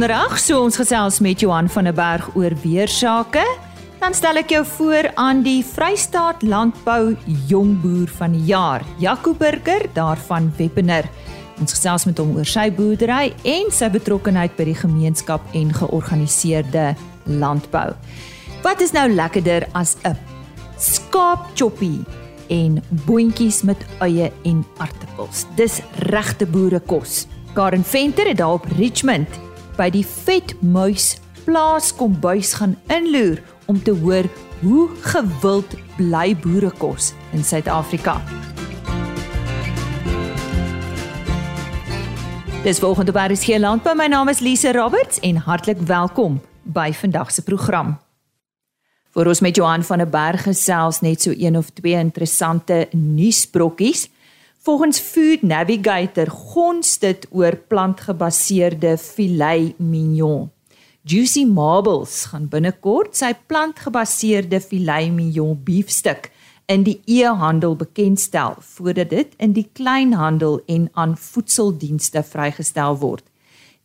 Donderdag, so ons gesels met Johan van der Berg oor weersake. Dan stel ek jou voor aan die Vrystaat Landbou Jongboer van die Jaar, Jaco Burger daarvan Weppener. Ons gesels met hom oor sy boerdery en sy betrokkeheid by die gemeenskap en georganiseerde landbou. Wat is nou lekkerder as 'n skaapchoppie en boontjies met eie en aartappels? Dis regte boerekos. Karen Venter het daar op Richmond by die Vetmuis plaas kombuis gaan inloer om te hoor hoe gewild bly boerekos in Suid-Afrika. Dis volgende by hier landbou. My naam is Lise Roberts en hartlik welkom by vandag se program. Vir ons met Johan van der Berg gesels net so een of twee interessante nuusbrokkies. Volgens Food Navigator gons dit oor plantgebaseerde filet mignon. Juicy Marbles gaan binnekort sy plantgebaseerde filet mignon beefstuk in die e-handel bekendstel voordat dit in die kleinhandel en aan voedseldienste vrygestel word.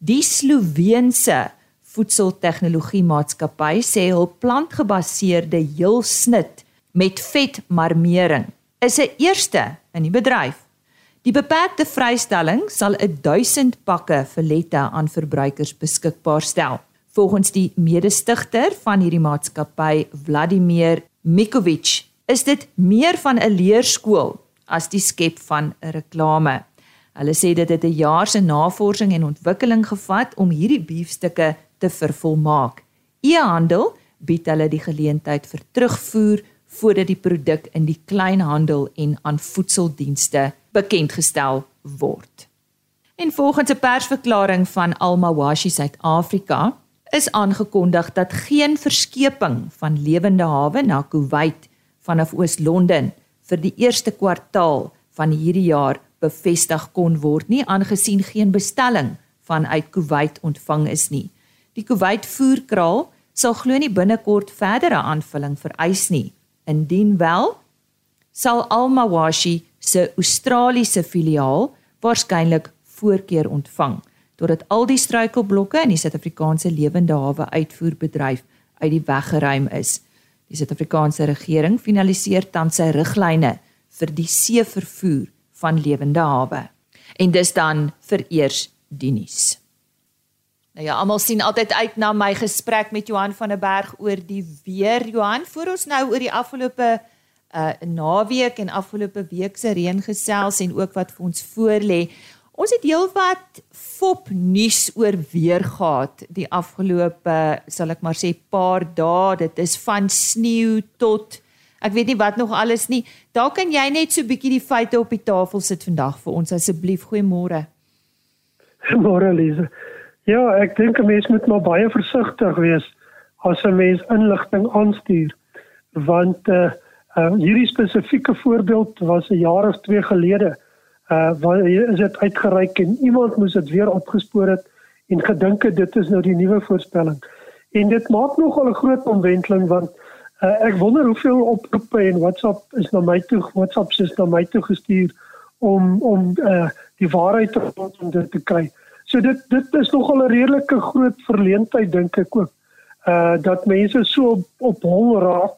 Die Sloveense voedseltegnologie maatskappy sê hul plantgebaseerde heelsnit met vetmarmering is 'n eerste in die bedryf. Die beperkte vrystelling sal 1000 pakke filette aan verbruikers beskikbaar stel. Volgens die mede-stigter van hierdie maatskappy, Vladimir Mikovic, is dit meer van 'n leerskool as die skep van 'n reklame. Hulle sê dit het 'n jaar se navorsing en ontwikkeling gevat om hierdie biefstukke te vervolmaak. E-handel bied hulle die geleentheid vir terugvoer voordat die produk in die kleinhandel en aan voedseldienste bekend gestel word. En volgens 'n persverklaring van Almawashi Suid-Afrika is aangekondig dat geen verskeping van lewende hawe na Kuwait vanaf Oos-London vir die eerste kwartaal van hierdie jaar bevestig kon word nie aangesien geen bestelling vanuit Kuwait ontvang is nie. Die Kuwait voerkraal sal glo nie binnekort verdere aanvulling vereis nie. Indien wel, sal Almawashi se Australiese filiaal waarskynlik voorkeur ontvang totdat al die struikelblokke in die Suid-Afrikaanse lewende hawe uitvoerbedryf uit die weg geruim is. Die Suid-Afrikaanse regering finaliseer tans sy riglyne vir die seevervoer van lewende hawe. En dis dan vir eers die nuus. Nou ja, almal sien altyd uit na my gesprek met Johan van der Berg oor die weer. Johan, voor ons nou oor die afgelope uh naweek en afgelope week se reën gesels en ook wat vir ons voorlê. Ons het heelwat fop nuus oor weer gehad die afgelope sal ek maar sê paar dae. Dit is van sneeu tot ek weet nie wat nog alles nie. Daar kan jy net so bietjie die feite op die tafel sit vandag vir ons asseblief. Goeiemôre. Môre Lise. Ja, ek dink 'n mens moet maar baie versigtig wees as 'n mens inligting aanstuur want uh Uh, hierdie spesifieke voorbeeld was 'n jaar of 2 gelede. Uh waar is dit uitgereik en iemand moes dit weer opgespoor het en gedink het dit is nou die nuwe voorspelling. En dit maak nogal 'n groot omwenteling want uh, ek wonder hoeveel oproepe en WhatsApp is na my toe WhatsApp is na my toe gestuur om om uh die waarheid rondom dit te kry. So dit dit is nogal 'n redelike groot verleentheid dink ek ook. Uh dat mense so op, op hol raak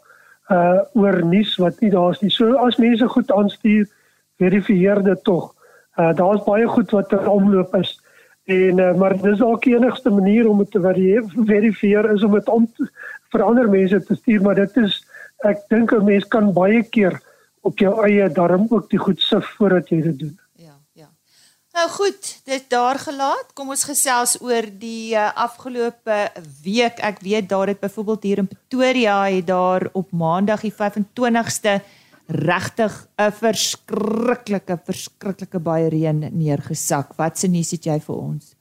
uh oor nuus wat nie daar's nie. So as mense goed aanstuur, verifieer dit tog. Uh daar's baie goed wat in omloop is. En uh, maar dis ook die enigste manier om dit te verifieer is om dit om te, vir ander mense te stuur, maar dit is ek dink 'n mens kan baie keer op jou eie darm ook die goed sif voordat jy dit doen. Nou goed, dit daar gelaat. Kom ons gesels oor die uh, afgelope week. Ek weet daar het byvoorbeeld hier in Pretoria het daar op Maandag die 25ste regtig 'n verskriklike verskriklike baie reën neergesak. Wat se nuus het jy vir ons?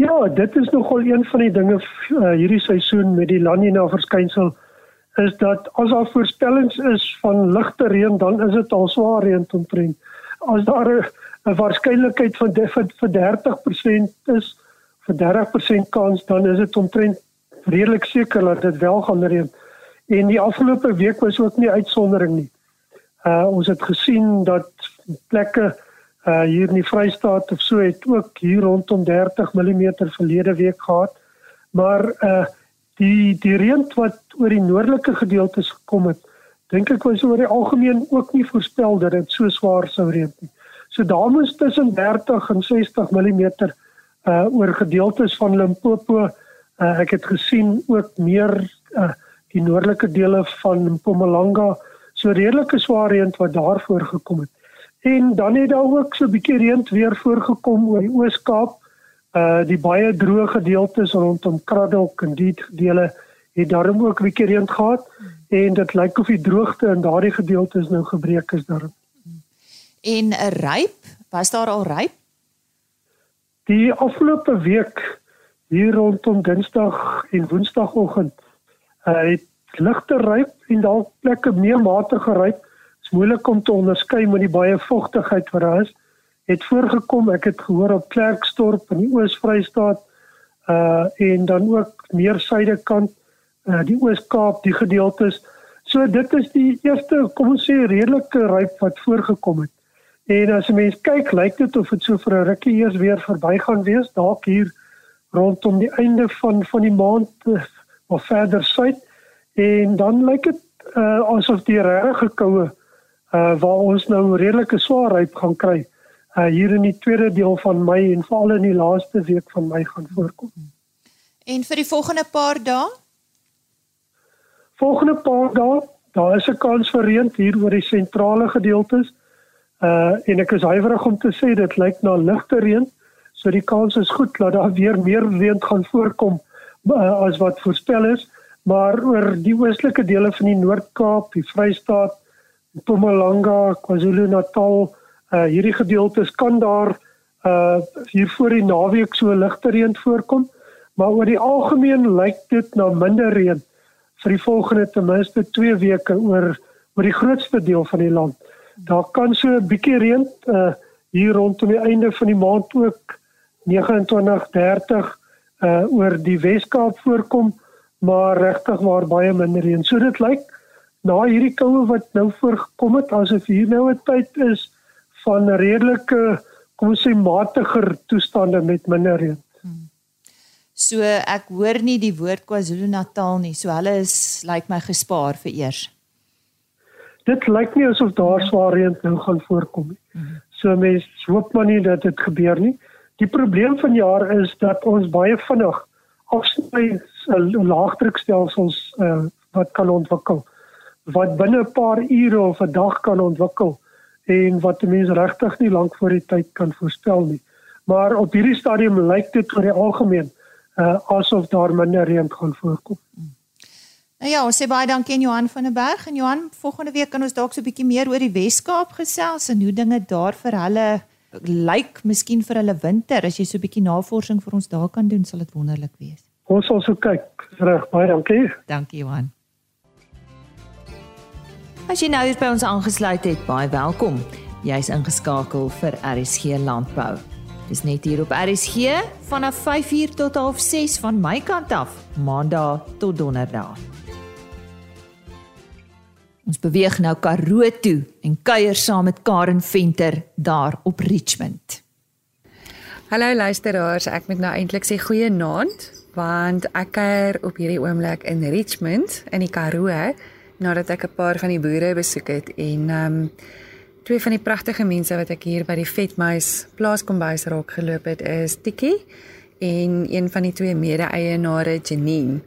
Ja, dit is nogal een van die dinge uh, hierdie seisoen met die La Nina verskynsel is dat as daar voorspellings is van ligte reën, dan is dit al swaar reën omtrent. As daar 'n 'n waarskynlikheid van vir, vir 30% is vir 30% kans dan is dit omtrent redelik seker dat dit wel gaan reën. En die afgelope week was ook nie uitsondering nie. Uh ons het gesien dat plekke uh hier in die Vrystaat of so het ook hier rondom 30 mm verlede week gehad. Maar uh die die reën wat oor die noordelike gedeeltes gekom het, dink ek was oor die algemeen ook nie voorspel dat dit so swaar sou reën nie. So daar moes tussen 30 en 60 mm uh oor gedeeltes van Limpopo uh ek het gesien ook meer uh die noordelike dele van Mpumalanga so redelike swaar reën wat daar voorgekom het. En dan het daar ook so 'n bietjie reën weer voorgekom oor die Oos-Kaap. Uh die baie droë gedeeltes rondom Kraddock en die dele het daarom ook 'n bietjie reën gehad en dit lyk of die droogte in daardie gedeeltes nou gebreek is daarom. En 'n ryp, was daar al ryp? Die afgelope week hier rondom Dinsdag en Woensdagoggend uh, het ligte ryp en dalk plekke meer matige ryp. Is moeilik om te onderskei met die baie vogtigheid wat daar is. Het voorgekom ek het gehoor op Klerksdorp in die Oos-Vrystaat uh en dan ook meer suidekant uh die Oos-Kaap die gedeeltes. So dit is die eerste kom ons sê redelike ryp wat voorgekom het en as 'n mens kyk lyk dit of dit so vir 'n rukkie eers weer verby gaan wees dalk hier rondom die einde van van die maand uh, of verder suid en dan lyk dit uh, asof die regte koue uh, waar ons nou redelike swaarheid gaan kry uh, hier in die tweede deel van Mei en veral in die laaste week van Mei gaan voorkom. En vir die volgende paar dae? Volgende paar dae, daar is 'n kans vir reën hier oor die sentrale gedeeltes. Uh en ek is huiwerig om te sê dit lyk na ligte reën, so die kans is goed dat daar weer meer reën gaan voorkom uh, as wat voorspel is maar oor die oostelike dele van die Noord-Kaap, die Vrystaat, Mpumalanga, KwaZulu-Natal, uh hierdie gedeeltes kan daar uh hier voor die naweek so ligte reën voorkom, maar oor die algemeen lyk dit na minder reën vir die volgende ten minste 2 weke oor oor die grootste deel van die land. Daar kan so 'n bietjie reën uh hier rondom die einde van die maand ook 29 30 uh oor die Wes-Kaap voorkom maar regtig waar baie minder reën. So dit lyk na hierdie koue wat nou voorgekom het asof hier nou 'n tyd is van redelike kom ons sê matiger toestande met minder reën. Hmm. So ek hoor nie die woord KwaZulu-Natal nie. So hulle is lyk my gespaar vir eers. Dit lyk nie asof daar swaar reën nou gaan voorkom nie. Hmm. So mense hoop maar nie dat dit gebeur nie. Die probleem van jaar is dat ons baie vinnig afsny laagdrukstelsels uh, wat kan ontwikkel wat binne 'n paar ure of 'n dag kan ontwikkel en wat mense regtig nie lank voor die tyd kan voorspel nie. Maar op hierdie stadium lyk dit vir die algemeen uh, asof daar minder reën gaan voorkom. Nou ja, ons sê baie dankie aan Johan van der Berg en Johan, volgende week kan ons dalk so 'n bietjie meer oor die Wes-Kaap gesels en hoe dinge daar vir hulle lyk, miskien vir hulle winter. As jy so 'n bietjie navorsing vir ons daar kan doen, sal dit wonderlik wees. Ons sal so kyk. Reg, baie dankie. Dankie Johan. As jy nou hier by ons aangesluit het, baie welkom. Jy's ingeskakel vir RSG Landbou. Dis net hier op RSG vanaf 5uur tot 6:30 van my kant af, Maandag tot Donderdag. Ons beweeg nou Karoo toe en kuier saam met Karen Venter daar op Richmond. Hallo luisteraars, ek moet nou eintlik sê goeie aand want ek kuier op hierdie oomblik in Richmond in die Karoo nadat ek 'n paar van die boere besoek het en ehm um, twee van die pragtige mense wat ek hier by die Vetmuis plaaskombuis raak geloop het is Tikki en een van die twee mede-eienaare Janine.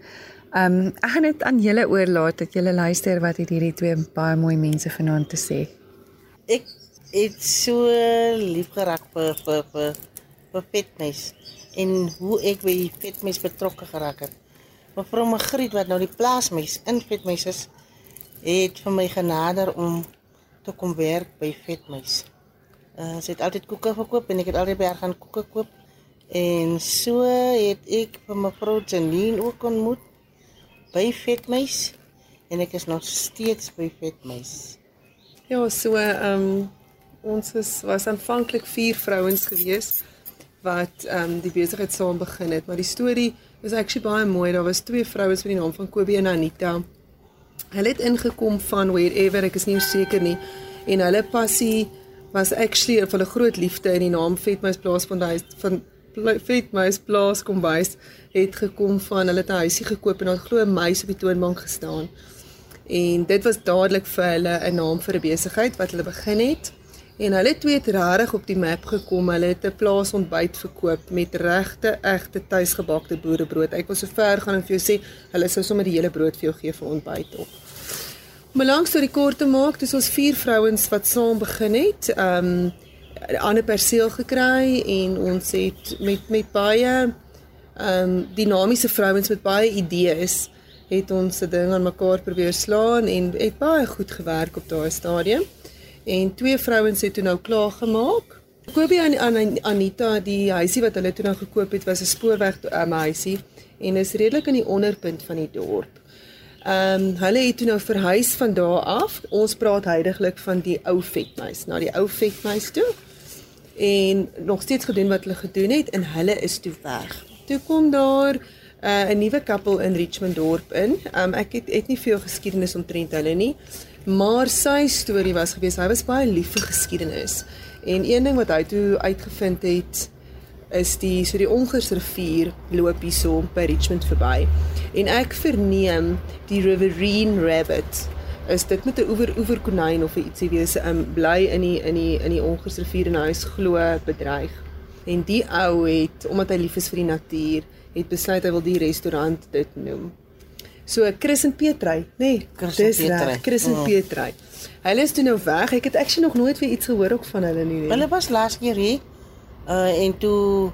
Ehm um, ek gaan dit aan julle oorlaat dat julle luister wat het hierdie twee baie mooi mense vanaand te sê. Ek het so lief geraak vir vir vir vir Vetmuis en hoe ek by die vetmes betrokke geraak het. Mevrou Magriet wat nou die plaasmes in vetmes is, het vir my genader om te kom werk by vetmes. Uh, sy het altyd koeke verkoop en ek het altyd by haar gaan koeke koop. En so het ek vir mevrou Janine ook ontmoet by vetmes en ek is nog steeds by vetmes. Ja, so ehm um, ons is was aanvanklik vier vrouens geweest wat ehm um, die besigheid saam begin het, maar die storie is actually baie mooi. Daar was twee vrouens met die naam van Kobie en Anita. Hulle het ingekom van wherever, ek is nie seker nie, en hulle passie was actually van 'n groot liefde in die naam Vetmuis Plaasfontein van Vetmuis Plaas kombuis het gekom van hulle het 'n huisie gekoop en daar glo 'n meis op die toonbank gestaan. En dit was dadelik vir hulle 'n naam vir 'n besigheid wat hulle begin het. En hulle twee het regtig op die map gekom. Hulle het 'n plaas ontbyt verkoop met regte egte tuisgebakte boerebrood. Ek wil so ver gaan en vir jou sê, hulle sou sommer die hele brood vir jou gee vir ontbyt op. Om 'n lang storie kort te maak, dis ons vier vrouens wat saam begin het. Ehm um, ander perseel gekry en ons het met met baie ehm um, dinamiese vrouens met baie idees het ons se ding aan mekaar probeer slaan en het baie goed gewerk op daai stadium. En twee vrouens het toe nou klaar gemaak. Kobie en An Anita, die huisie wat hulle toe nou gekoop het, was 'n spoorweg um, huisie en is redelik in die onderpunt van die dorp. Ehm um, hulle het toe nou verhuis van daar af. Ons praat heidaglik van die ou vetmuis na die ou vetmuis toe. En nog steeds gedoen wat hulle gedoen het en hulle is toe weg. Toe kom daar uh, 'n nuwe koppel in Richmond dorp in. Um, ek het het nie veel geskiedenis omtrent hulle nie, maar sy storie was gewees hy was baie lief vir geskiedenis. En een ding wat hy toe uitgevind het is die so die Ongersrivier loop hierso by Richmond verby. En ek verneem die Riverine Rabbit is dit met 'n oewer oewer konyn of ietsie wees um, bly in die in die in die Ongersrivier en hy is glo bedreig. En die ou het omdat hy lief is vir die natuur het besluit hy wil die restaurant dit noem. So Chris en Petry, nê? Nee, dis reg, Chris en oh. Petry. Hulle is toe nou weg. Ek het actually nog nooit weer iets gehoor ook van hulle nie. nie. Hulle was laas keer hier. Uh en toe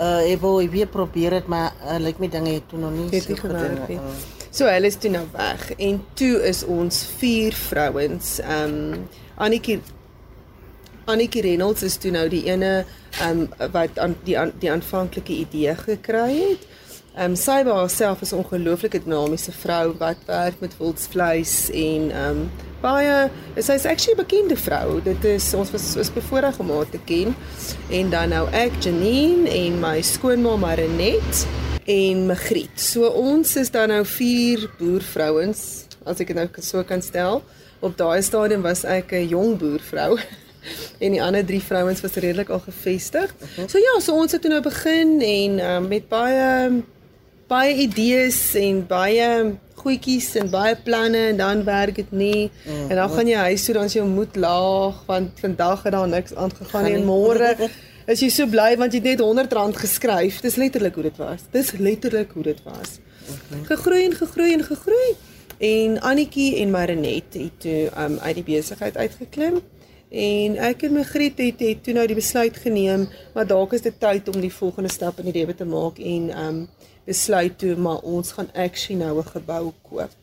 uh ek wou weer probeer dit, maar uh, lyk my dinge het toe nog nie so gewerk nie. Uh. So hulle is toe nou weg en toe is ons vier vrouens. Um Annetjie Annetjie Reynolds is toe nou die ene um wat aan die aan die aanvanklike idee gekry het. Um sy by haarself is 'n ongelooflike dinamiese vrou wat werk met wildsvleis en um baie sy's actually 'n bekende vrou. Dit is ons was is bevoorreg om haar te ken. En dan nou ek Janine en my skoonma Marinet en Magriet. So ons is dan nou vier boervrouens as ek dit nou so kan stel. Op daai stadium was ek 'n jong boervrou. en die ander drie vrouens was redelik al gevestig. Uh -huh. So ja, so ons het toe nou begin en um, met baie baie idees en baie goedjies en baie planne en dan werk dit nie. Uh -huh. En dan gaan jy huis toe dan is jou moed laag want vandag het daar niks aangegaan nie en môre is jy so bly want jy het net 100 rand geskryf. Dis letterlik hoe dit was. Dis letterlik hoe dit was. Gegroei en gegroei en gegroei. En Annetjie en Marinet het toe um, uit die besigheid uitgeklim En ek en Magriet het, het toe nou die besluit geneem, maar dalk is dit tyd om die volgende stap in die lewe te maak en um besluit toe maar ons gaan actually nou 'n gebou koop.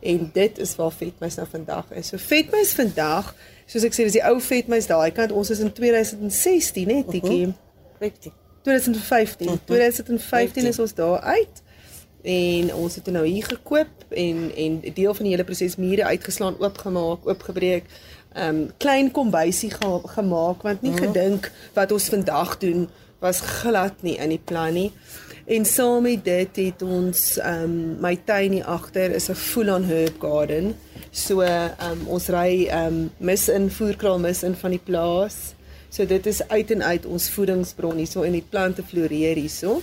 En dit is waar Vetmeis nou vandag is. So Vetmeis vandag, soos ek sê, dis die ou Vetmeis daai kant. Ons is in 2016, né, Tikkie? 15. 2015. Uh -huh. 2015 is ons daar uit. En ons het nou hier gekoop en en deel van die hele proses mure uitgeslaan, oopgemaak, oopgebreek um klein kombuisie ge gemaak want nie mm. gedink wat ons vandag doen was glad nie in die plan nie. En saam met dit het ons um my tuin hier agter is 'n full on herb garden. So um ons ry um mis in voerkraal mis in van die plaas. So dit is uit en uit ons voedingsbron hierso en die plante floreer hierso.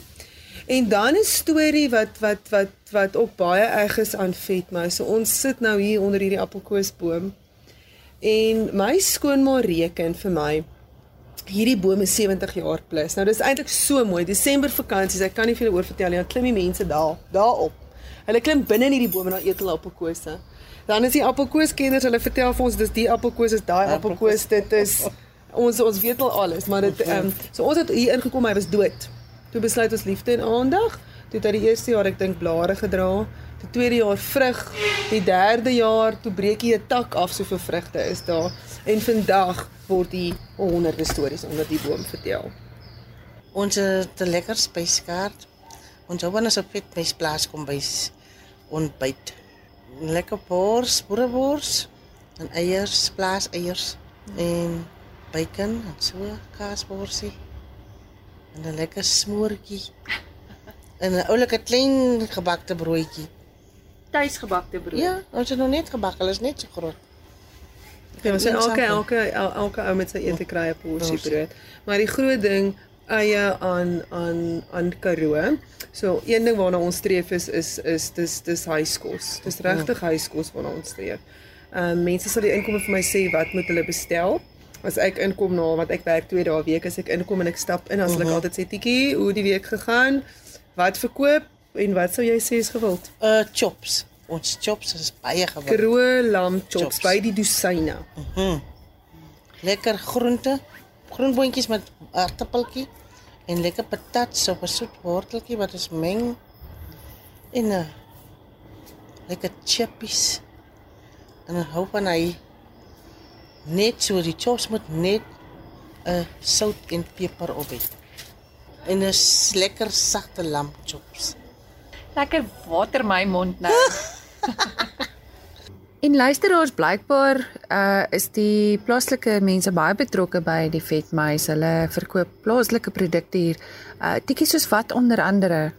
En dan 'n storie wat wat wat wat ook baie erg is aan vet, maar so ons sit nou hier onder hierdie appelkoesboom En my skoonma reken vir my hierdie boom is 70 jaar plus. Nou dis eintlik so mooi. Desember vakansies, ek kan nie vir julle oor vertel nie. Dan klim die mense daar, daarop. Hulle klim binne in hierdie boom en dan eet hulle appelkose. Dan is die appelkooskenners, hulle vertel vir ons dis die appelkoos is daai appelkoos, dit is ons ons weet al alles, maar dit ehm um, so ons het hier ingekom, hy was dood. Toe besluit ons liefde en aandag. Toe het hy die eerste jaar ek dink blare gedra die tweede jaar vrug, die derde jaar toe breek jy 'n tak af soveel vrugte is daar en vandag word die honderde stories onder die boom vertel. Ons het 'n lekker spyskaart. Ons hou wanneer op dit mes plaas kom by ontbyt. Lekker bors, boerebors en eiers, plaas eiers en bacon en so kaasborsie. En 'n lekker smoortjie. En 'n oulike klein gebakte broodjie tuisgebakte brood. Ja, ons het nog net gebak, hulle is net so groot. Ja, so Een elke elke el- elke ou met sy ete kry 'n porsie brood. Maar die groot ding eie aan aan aan Karoo. So een ding waarna ons streef is is is dis dis huiskos. Dis regtig huiskos waarna ons streef. Ehm um, mense sal die inkomme vir my sê wat moet hulle bestel. As ek inkom na wat ek werk 2 dae 'n week as ek inkom en ek stap in, as hulle altyd sê Tikkie, hoe die week gegaan? Wat verkoop en wat sou jy sê is gewild? Uh chops. Ons chops is baie gewild. Karoo lam chops Chops. by die dosyne. Lekker groente, groenboontjies met aartappeltjie en lekker patat so 'n soet worteltjie wat ons meng en 'n lekker chippies. En dan hou van hy net so die chops moet net 'n sout en peper op hê. En 'n lekker sagte lam chops. Lekker water my mond nou. En luisteraars blykbaar uh is die plaaslike mense baie betrokke by die vetmuis. Hulle verkoop plaaslike produkte hier. Uh tikkies soos wat onder andere.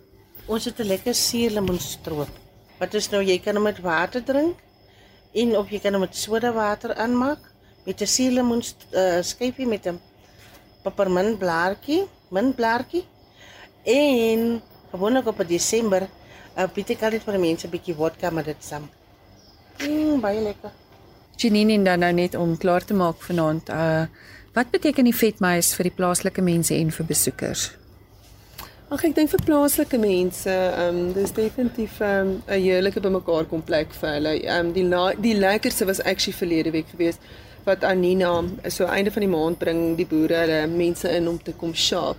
Ons het 'n lekker suurlemoenstroop. Wat is nou jy kan hom met water drink en of jy kan hom met soda water aanmaak met 'n suurlemoen uh, skyfie met 'n pepermintblaartjie, mintblaartjie en gewoonlik op Desember uh, bied ek altyd vir die mense 'n bietjie vodka met dit saam. Mm, baie lekker. Janine en dan nou net om klaar te maak vanaand. Uh wat beteken die vetmuis vir die plaaslike mense en vir besoekers? Ag ek dink vir plaaslike mense, ehm um, dis definitief ehm um, 'n heerlike bymekaar kom plek vir hulle. Ehm um, die la, die lekkerste was actually verlede week gewees wat Anina so einde van die maand bring die boere hulle mense in om te kom shop.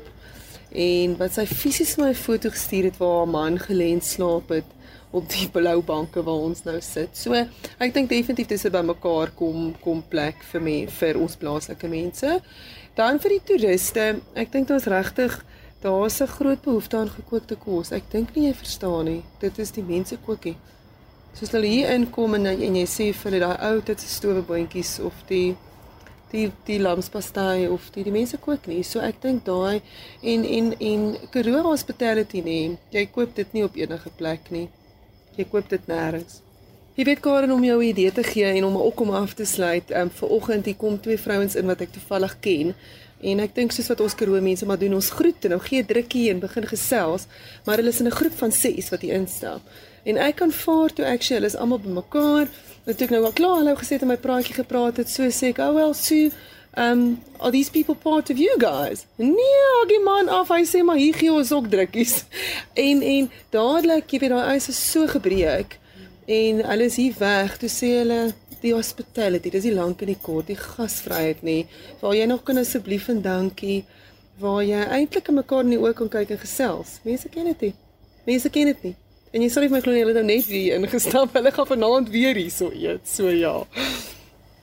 En wat sy fisies my foto gestuur het waar haar man gelê slaap het op die blou banke waar ons nou sit. So ek dink definitief dis 'n bymekaar kom kom plek vir me vir ons plaaslike mense. Dan vir die toeriste, ek dink daar's regtig daar's 'n groot behoefte aan gekookte kos. Ek dink nie jy verstaan nie. Dit is die mense kookie. Soos hulle hier inkom en, en jy sê vir hulle daai ou dit se stoweboontjies of die die die lamspastei of die die mense kook nie. So ek dink daai en en en Karoo Hospitality nê. Jy koop dit nie op enige plek nie. Jy koop dit nêrens. Jy weet Karen om jou idee te gee en om ook om af te sluit. Ehm um, vir oggend hier kom twee vrouens in wat ek toevallig ken. En ek dink soos wat ons Karoo mense maar doen, ons groet en nou gee drukkie en begin gesels, maar hulle is in 'n groep van 6 wat hier instap. En ek kan vaar toe actually, hulle is almal bymekaar. En toe ek nou al klaar hallo gesê het en my praatjie gepraat het, so sê ek, "Oh well, Sue, um are these people part of you guys?" Nee, ag man af, hy sê maar hier gee ons ook drukkies. En en dadelik, jy weet daai ys is so gebreek en hulle is hier weg. Toe sê hulle die hospitality, dis die lank en die kort, die gasvryheid nê, waar jy nog kan asseblief en dankie, waar jy eintlik aan mekaar in die oë kan kyk en gesels. Mense ken dit nie. Mense ken dit nie. En jy sal nie my glo nie, hulle het nou net weer ingestap. Hulle gaan vanaand weer hierso eet. So ja.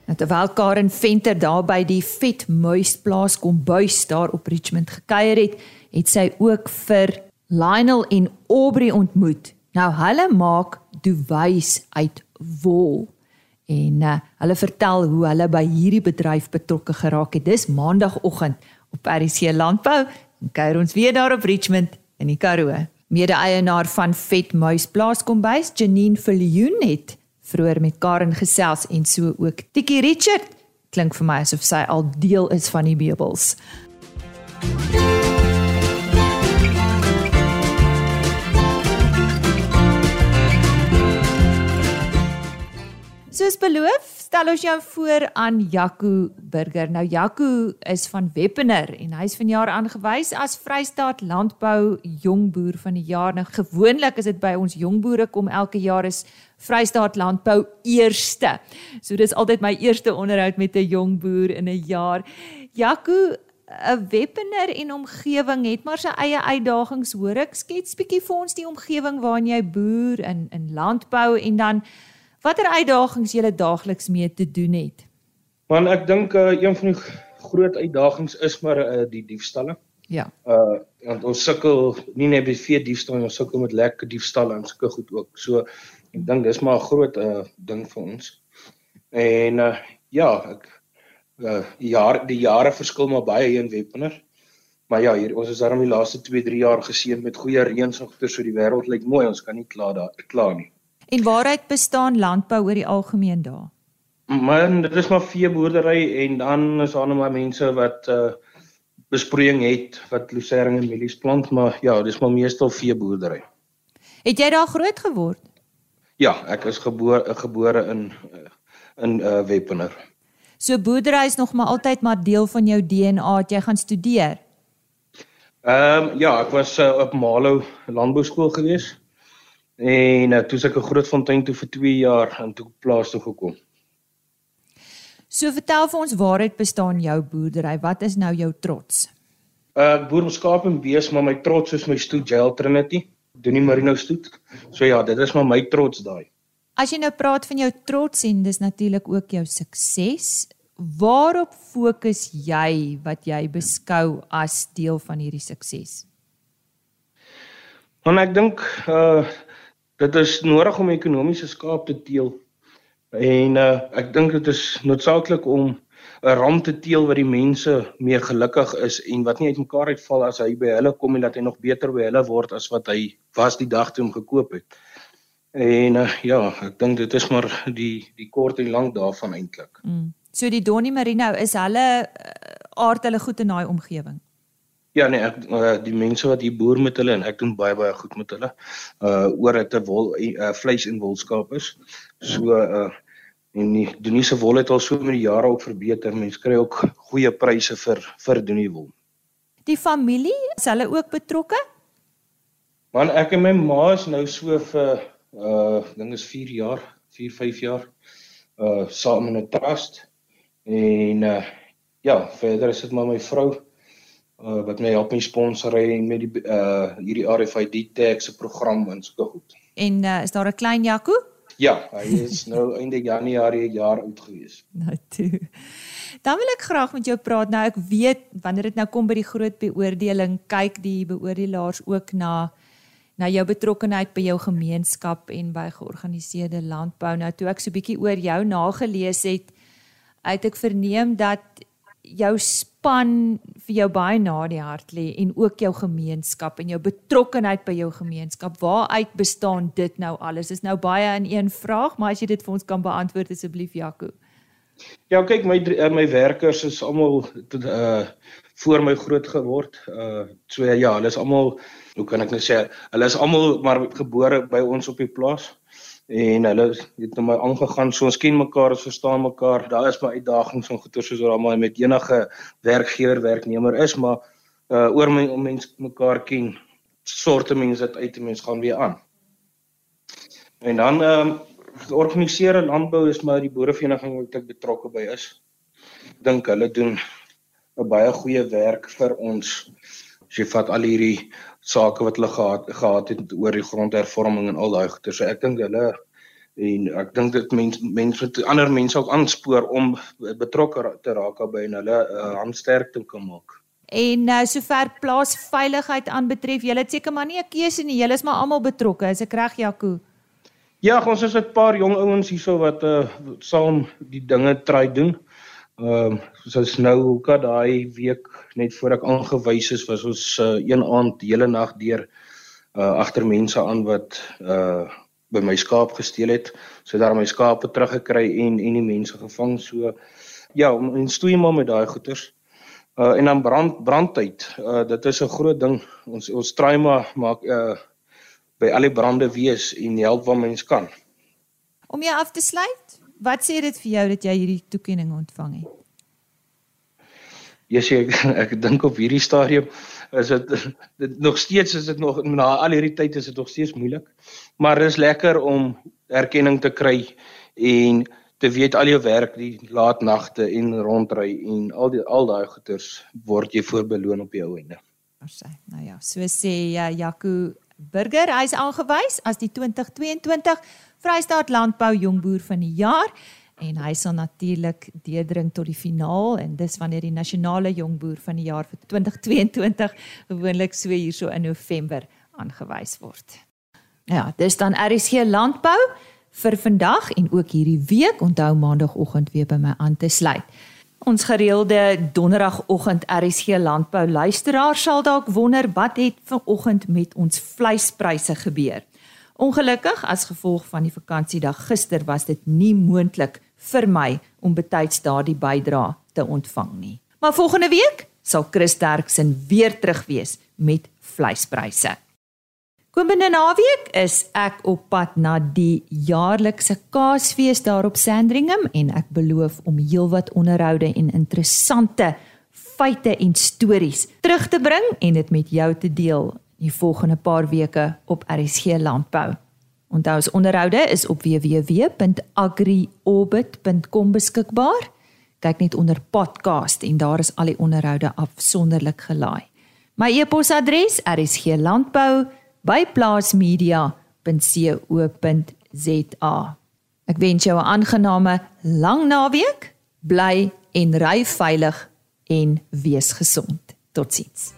Nou, Terwyl Karen Venter daar by die Vetmuis plaas kombuis daar op Richmond gekuier het, het sy ook vir Lionel en Aubrey ontmoet. Nou hulle maak duwys uit wol. En uh, hulle vertel hoe hulle by hierdie bedryf betrokke geraak het. Dis maandagooggend op RC Landbou en kuier ons weer daar op Richmond in die Karoo. Mede-eienaar van Vetmuis Plaas Kombuis, Janine Viljoen het vroeër met Karen gesels en so ook Tikkie Richard. Klink vir my asof sy al deel is van die meubels. Soos beloof, stel ons jou voor aan Jaco Burger. Nou Jaco is van Weppener en hy's vanjaar aangewys as Vrystaat Landbou Jongboer van die jaar. Nou gewoonlik is dit by ons jongboere kom elke jaar is Vrystaat Landbou eerste. So dis altyd my eerste onderhoud met 'n jongboer in 'n jaar. Jaco 'n Weppener en omgewing het maar sy eie uitdagings, hoor ek. Skets bietjie vir ons die omgewing waarin jy boer in in landbou en dan watter uitdagings jy daagliks mee te doen het. Man, ek dink uh, een van die groot uitdagings is maar uh, die diefstalle. Ja. Uh want ons sukkel nie net met vee diefstal, ons sukkel met lekker diefstalle en sulke goed ook. So ek dink dis maar 'n groot uh ding vir ons. En uh ja, ek uh die jaar die jare verskil maar baie hier in Weppener. Maar ja, hier ons is daarom die laaste 2-3 jaar geseën met goeie reënsogter, so die wêreld lyk mooi. Ons kan nie kla daar kla nie. En waaruit bestaan landbou oor die algemeen daar? Man, dit is maar veeboerdery en dan is daar nog maar mense wat uh besproeiing het wat lucerne en mielies plant, maar ja, dis maar meestal veeboerdery. Het jy daar groot geword? Ja, ek is gebore gebore in in uh Wepener. So boerdery is nog maar altyd maar deel van jou DNA het jy gaan studeer. Ehm um, ja, ek was uh, op Malo landbouskool gewees. En uh, toe ek in Grootfontein toe vir 2 jaar en toe plaas toe gekom. So vertel vir ons waaruit bestaan jou boerdery? Wat is nou jou trots? Uh, ek boer met skaap en bees, maar my trots is my stoet Jail Trinity. Doen nie Marino stoet. So ja, dit is maar my trots daai. As jy nou praat van jou trots en dis natuurlik ook jou sukses, waarop fokus jy wat jy beskou as deel van hierdie sukses? Want ek dink uh dit is nodig om ekonomiese skaap te teel. En uh ek dink dit is noodsaaklik om 'n ram te teel wat die mense mee gelukkig is en wat nie uitmekaar uitval as hy by hulle kom en dat hy nog beter by hulle word as wat hy was die dag toe hom gekoop het. En uh, ja, ek dink dit is maar die die kort en lank daarvan eintlik. Mm. So die Donnie Marino is hulle uh, aard hulle goed in daai omgewing. Ja nee, ek uh, die mense wat hier boer met hulle en ek doen baie baie goed met hulle. Uh oor dit 'n wol uh, vleis en wolskaap is. So uh en die Doniese wol het al so met die jare ook verbeter. Mense kry ook goeie pryse vir vir Donie wol. Die familie, is hulle ook betrokke? Man, ek en my ma is nou so vir uh ding is 4 jaar, 4 5 jaar uh saam in 'n trust. En uh ja, verder is dit maar my vrou uh, wat my help met sponsoring met die uh hierdie RFID tag se program en so goed. En uh, is daar 'n klein Jaco? Ja, hy is nou einde Januarie jaar oud gewees. Nou toe. Dan wil ek graag met jou praat. Nou ek weet wanneer dit nou kom by die groot beoordeling, kyk die beoordelaars ook na na jou betrokkeheid by jou gemeenskap en by georganiseerde landbou. Nou toe ek so 'n bietjie oor jou nagelees het, het ek verneem dat jou span vir jou baie na die hart lê en ook jou gemeenskap en jou betrokkeheid by jou gemeenskap. Waaruit bestaan dit nou alles? Is nou baie in een vraag, maar as jy dit vir ons kan beantwoord asseblief Jaco. Ja, kyk my eh, my werkers is almal uh voor my groot geword. Uh so ja, hulle is almal, hoe kan ek nou sê, hulle is almal maar gebore by ons op die plaas en hulle het nou maar aangegaan so ons ken mekaar ons verstaan mekaar. Daar is maar uitdagings en goeie soos almal met enige werkgewer werknemer is maar uh, oor my om mense mekaar ken sorte mense dit uit mense gaan weer aan. En dan ehm um, georganiseerde landbou is maar die boerevereniging wat ek betrokke by is. Dink hulle doen 'n baie goeie werk vir ons. As jy vat al hierdie sake wat hulle gehad gehad het oor die grondhervorming en al daai goeie. So ek dink hulle en ek dink dit mense mense ander mense ook aanspoor om betrokke te raak by en hulle uh, handsterk te kan maak. En nou uh, sover plaasveiligheid aanbetref, julle het seker maar nie 'n keuse nie. Julle is maar almal betrokke. Is ek reg, Jaco? Ja, ons is 'n paar jong ouens hierso wat uh saam die dinge try doen. Ehm uh, soos nou hoeka daai week net voor ek aangewys is was ons uh, een aand hele nag deur uh agter mense aan wat uh by my skaap gesteel het. So daar my skaape teruggekry en en die mense gevang. So ja, en stoei maar met daai goeters. Uh en dan brand brandtyd. Uh dit is 'n groot ding. Ons ons try maar maak uh by al die brande wees en help waar mens kan. Om jou af te sluit, Wat sê dit vir jou dat jy hierdie toekenning ontvang het? Ja, yes, ek ek dink op hierdie stadium is dit dit nog steeds is dit nog na al hierdie tyd is dit nog steeds moeilik. Maar dit is lekker om erkenning te kry en te weet al jou werk die laat nagte en rondry en al die al daai goeters word jy voorbeloon op jou einde. Nou ja, so sê ja Jaco Burger, hy is aangewys as die 2022 Vrystaat Landbou Jongboer van die jaar en hy sal natuurlik deurdring tot die finaal en dis wanneer die nasionale jongboer van die jaar vir 2022 gewoonlik so hierso in November aangewys word. Ja, dis dan RSG Landbou vir vandag en ook hierdie week. Onthou maandagooggend weer by my aan te sluit. Ons gereelde donderdagoggend RSG Landbou luisteraars sal dalk wonder wat het vanoggend met ons vleispryse gebeur. Ongelukkig as gevolg van die vakansiedag gister was dit nie moontlik vir my om betyds daardie bydrae te ontvang nie. Maar volgende week sal Chris Derksen weer terug wees met vleispryse. Komende naweek is ek op pad na die jaarlikse Kaasfees daar op Sandringham en ek beloof om heelwat onderhoude en interessante feite en stories terug te bring en dit met jou te deel die volgende paar weke op RSG Landbou. Onthou ons onderhoude is op www.agriorbit.com beskikbaar. Kyk net onder podcast en daar is al die onderhoude afsonderlik gelaai. My e-posadres rsglandbou@plaasmedia.co.za. Ek wens jou 'n aangename lang naweek. Bly en ry veilig en wees gesond. Totsiens.